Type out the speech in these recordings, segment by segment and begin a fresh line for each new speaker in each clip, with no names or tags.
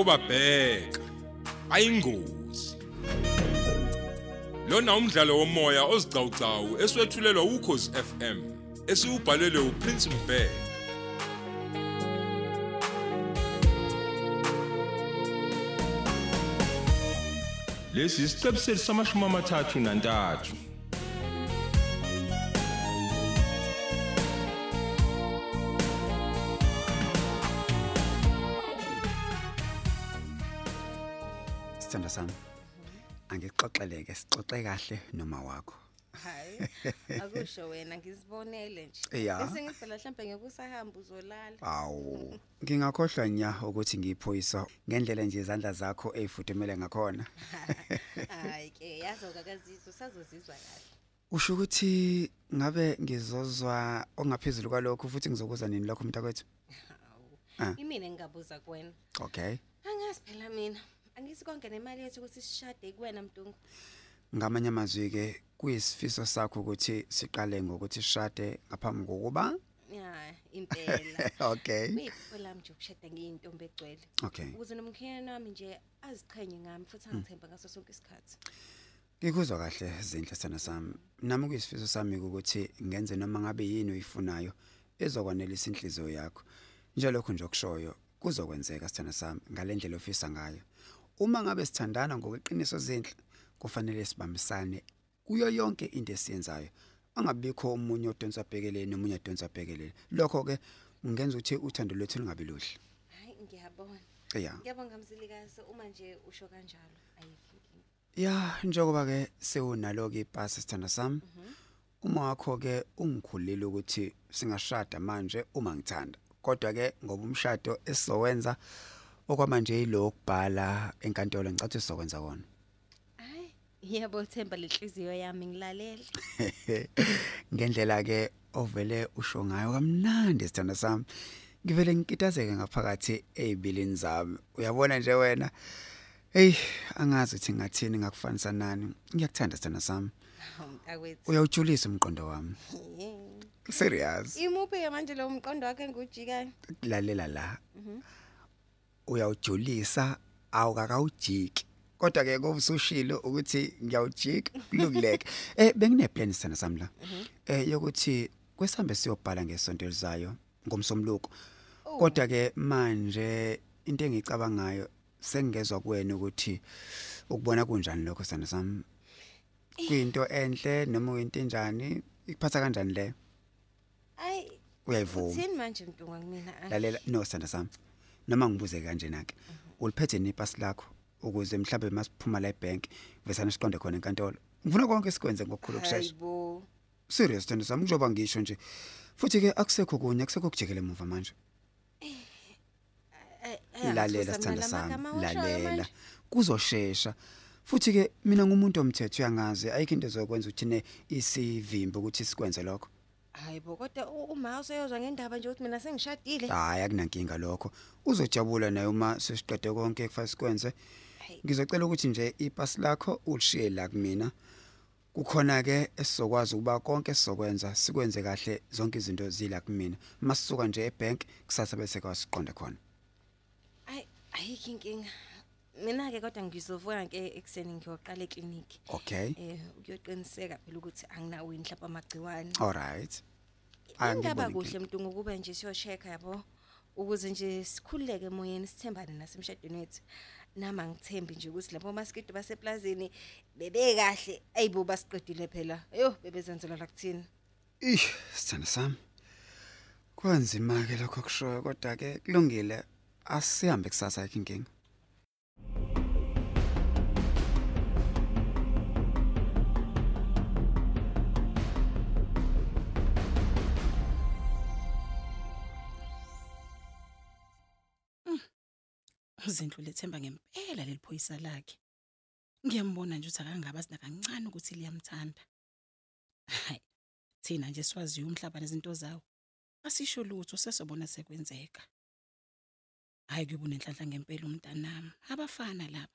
obabheka. Ayingozi. Lona umdlalo womoya ozicawucawu eswetshulelwa ukhozi FM esiubhalelwe uPrince Mbeki lesi isiqebu sethu samashumi amathathu nantathu.
Sithanda sami. Angixoxeleke sixoxe kahle noma wakho.
hayi akusho wena ngizibonele nje bese ngiphela mhlambe ngekusahamba uzolala
Awu, ngingakhohlwa nya ukuthi ngiyiphoyisa ngendlela nje izandla zakho ezifudumele ngakhona.
hayi ke yazoka kazizwe sazozizwa kahle
Usho ukuthi ngabe ngizozwa ongaphezulu kwalokho futhi ngizokuza nini lokho mntakwethu? Ah.
imina ngingabuza kuwena
Okay.
angazi phela mina angisi konke nemali yethu ukuthi sishade kuwena mntungu
Ngamanye amazwi ke kuyisifiso sakho ukuthi siqale ngokuthi sishade ngaphambi kokuba.
ya impela
Okay.
kuyiphupho lami nje ukushada ngiyintombi egcwele
Okay.
ukuze nomkhiyana wami nje aziqhenye ngami futhi angithemba ngaso sonke isikhathi
Ngikuzwa kahle zinhle sana sami. Nami kuyisifiso sami ukuthi ngenze noma ngabe yini oyifunayo ezokwanelisa inhliziyo yakho. Njalokho nje okushoyo kuzokwenzeka sithana sami ngalendlela ofisa ngayo. Uma ngabe sithandana ngokweqiniso zenhle kufanele sibambisane kuyo yonke into esiyenzayo. Angabikho umunye odonsa bhekelele nomunye odonsa bhekelele. Lokho ke kungenza ukuthi uthando lwethu lungabi luhle.
hayi ngiyabona
Yeah.
ngiyabonga mzilikazi uma nje usho kanjalo ayikho
Ya njengoba ke sewunalo ke ipasi sithanda sami. Uma wakho ke ungikhulile ukuthi singashada manje uma ngithanda. Kodwa ke ngoba umshado esizowenza okwamanje yilo kubhala enkantolo ngicathi sizokwenza kona.
hayi yebo themba lenhliziyo yami ngilalela
Ngendlela ke ovele usho ngayo kamnandi sithanda sami. Ngivele ngikitazeke ngaphakathi ezibilini zami. Uyabona nje wena. Hey, angazi ukuthi ngathini ngakufanisa nani. Ngiyakuthanda sithanda sami.
mntakwethu
Uyawujulisa umqondo wami. Serious.
imuphi ke manje lo mqondo wakhe engujikayo
lalela la uyawujulisa awukakawujiki. Kodwa ke kovusushilo ukuthi ngiyawujika kulungileke eh bengine plan sana sami la? Eh yokuthi kwesambe siyobhala ngesonto elizayo ngomsomluko. Kodwa ke manje into engicabangayo sengezwe kuwena ukuthi ukubona kunjani lokho sana sami kuyinto enhle noma uyinto enjani? Ikuphatha kanjani le?
Ayi
uyayivuma.
uthini manje mntunga kumina
lalela no sithanda sami noma ngibuze kanjena ke uliphethe nepasi lakho ukuze mhlawumbe masiphuma la ebank vesana siqonde khona enkantolo ngifuna konke sikwenze ngokukhulu ukusheshsha
hayibo
serious sithanda sami njoba ngisho nje. Futhi ke akusekho kunye akusekho kujekela emuva manje.
Eh, eh,
lalela
angisusa
sithanda sami lalela.
manje.
kuzosheshsha futhi ke mina ngumuntu omthetho uyangazi ayikho into ezokwenza ukuthi ne isivimbe ukuthi sikwenze lokho.
Hayibo kodwa u- uma useyozwa ngendaba nje ukuthi mina sengishadile.
Hayi akunankinga lokho. Uzojabula naye uma sesiqede konke kufanele sikwenze.
Hayi.
ngizocela ukuthi nje ipasi lakho ulishiye la kumina. Kukhona ke esizokwazi ukuba konke sizokwenza sikwenze kahle zonke izinto zila kumina. Masisuka nje ebank kusasa bese kwasiqonde khona.
Ayi ayikho inkinga. Mina ke kodwa ngizovuka ke ekseni ngiyoqala eclinic
okay.
Eh ukuyoqiniseka phela ukuthi anginawo inhlapa amagciwane.
All right.
Ingaba
Angiboni
kuhle mntungu kube nje siyochecka yabo? Ukuze nje sikhululeke emoyeni sithembane nasemshadweni wethu. Nama ngithembi nje ukuthi labo maskido baseplazini bebe kahle ayibo basiqedile phela. Yo bebezenzela la kuthini?
Ih, sithanda sami. Kwanzima ke lokho kushoyo kodwa ke kulungile. Asihambe kusasa ayikho
Uzindlu lethemba ngempela leliphoyisa lakhe. Ngiyambona nje ukuthi akangabe asina kancane ukuthi liyamthanda. Hayi. Thina nje siwaziyo umhlaba nezinto zawo. Asisho lutho sesobona sekwenzeka. Hayi kube nenhlanhla ngempela umntanami. Abafana laba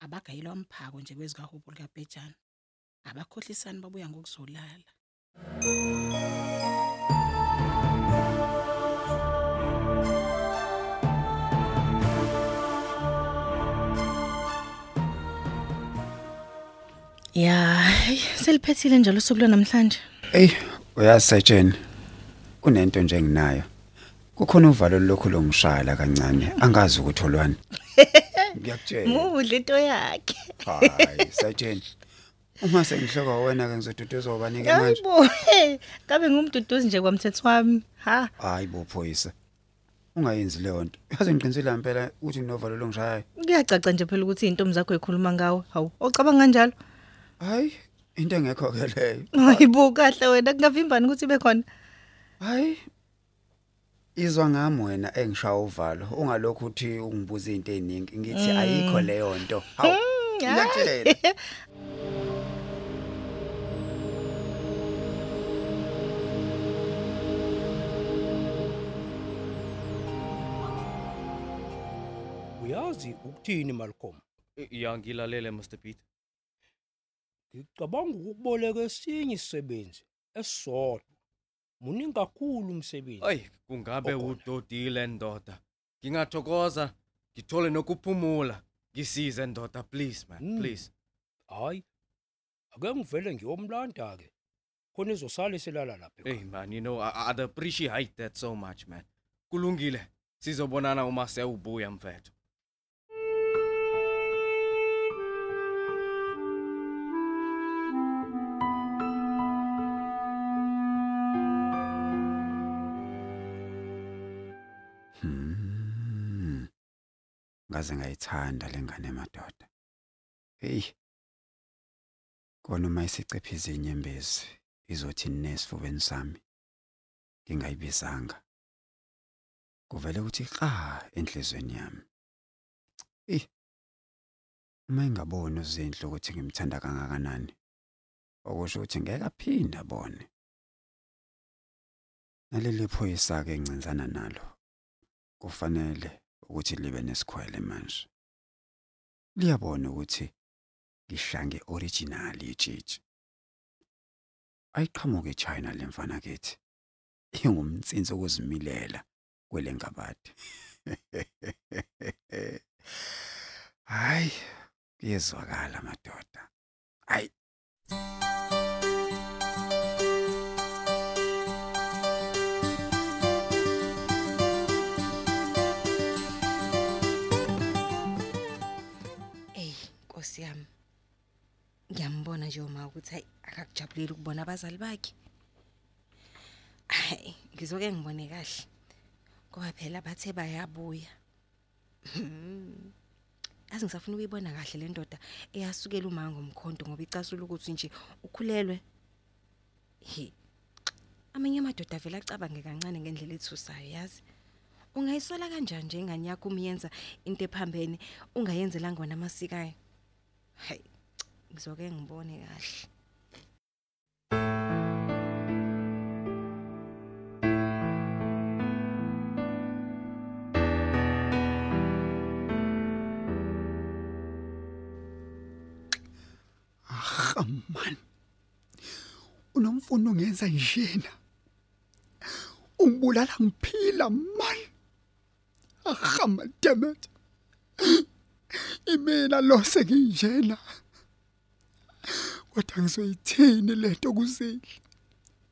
abagayilwa umphako nje kwezikahubo likaBhejana. Abakhohlisani babuya ngokuzolala. Ya, hey, seliphethile njalo usuku lwanamhlanje.
Ey, uyasetshena. Kunento nje enginayo. Kukhona uvalo lokhu longishala kancane, angazi ukuthi olwani. Ngiyakutshela.
Muhle into yakhe.
Hayi, setshena. Uma sengihloka wena ke ngizoduduza ubanike manje.
Hayibo, hey, kabe ngumduduzi nje kwamthetho wami. Ha,
Hayi bo phoyisa. Ungayenzi leyo nto. Yazi ngiqinisile impela ukuthi novalo longishayayo.
kuyacaca nje phela ukuthi intombi zakho ekhuluma ngawe. Hawu, ocabanga kanjalo?
Hayi, into engekho ke leyo.
Hayibo kahle wena kungavimbani ukuthi ibe khona.
Hayi. Izwa ngami wena engishaya uvalo. Ungalokhu uthi ungibuza izinto eziningi. Ngithi ayikho leyo nto. Hawu. Ngiyakutshela.
Uyazi ukuthini Malcolm?
Ya ngilalele Mr Pete.
Ngicabanga ukukuboleka esinye isisebenzi esisodwa. Muningi kakhulu umsebenzi.
Ay kungabe udodile ndoda. Ngingathokoza ngithole nokuphumula. Ngisize ndoda please man,
Mm.
please.
Hayi. Ake ngivele ngiyomlanda ke. Khona izosala iselala lapha.
Hey man, you know I, I'd appreciate that so much man. Kulungile. Sizobonana uma sewubuya mfethu.
Hmm. Ngaze ngayithanda lengane emadoda. Hey. Kona uma isicephiza inyembezi izothi nesifubeni sami. Ngingayibizanga. Kuvele ukuthi qa enhlizweni yami. Eh. Uma ingaboni uzindlu ukuthi ngimthanda kangakanani. Okusho ukuthi ngeke aphinde abone. Naleli phoyisa ke encinzana nalo. Kufanele ukuthi libe nesikhwele manje. Liyabona ukuthi ngihlange original itshitshi. Ayiqhamuke eChina lemfana kithi. Ingumtsinsi ukuzimilela kwelengabade. Hayi, kuyezwakala madoda. Hayi.
Ngiyambona nje uma ukuthi hayi akakujabuleli ukubona abazali bakhe. Hayi, ngizoke ngibone kahle. Ngoba phela bathe bayabuya. Hmm. Azi ngisafuna ukuyibona kahle le ndoda eyasukela uma ngomkhonto ngoba icasula ukuthi nje ukhulelwe. He. Amanye amadoda vele acabange kancane ngendlela ethusayo yazi. Ungayisola kanjani nje ingane yakho umiyenza into ephambene ungayenzelanga wona amasikayo. Hayi. Ngizoke ngibone kahle.
Ah man. Unomfundo ngenza njena. Ungibulala ngiphila man. Ah damn it. Imina lo senginjena. Kodwa ngizoyithini lento kuzidla?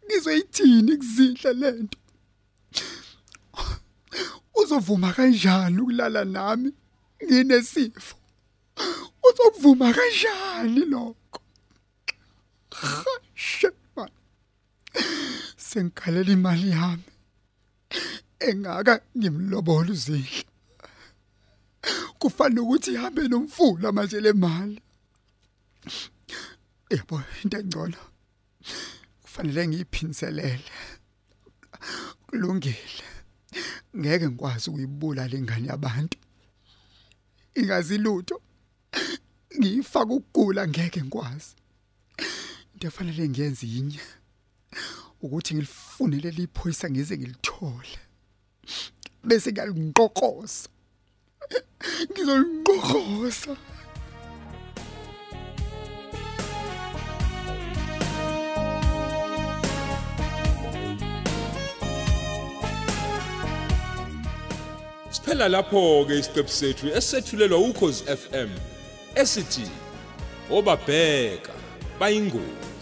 Ngizoyithini kuzidla lento? Uzovuma kanjani ukulala nami nginesifo? Uzovuma kanjani lokho? Shit man. Sengikhalela imali yami. Engaka ngimlobola uzidla. Kufanele ukuthi ihambe nomfula manje le mali. Yebo into engcono. Kufanele ngiyiphinselele. Kulungile. Ngeke ngikwazi ukuyibula lengane yabantu. Ingazi lutho. Ngiyifaka ukugula ngeke ngikwazi. Into efanele ngiyenze yinye ukuthi ngilifunele liphoyisa ngize ngilithole. Bese ngiyalinqoqoza. Ngizolinqoqoza.
Siphela lapho ke isiqephu sethu esethulelwa ukhozi FM esithi obabheka bayingozi.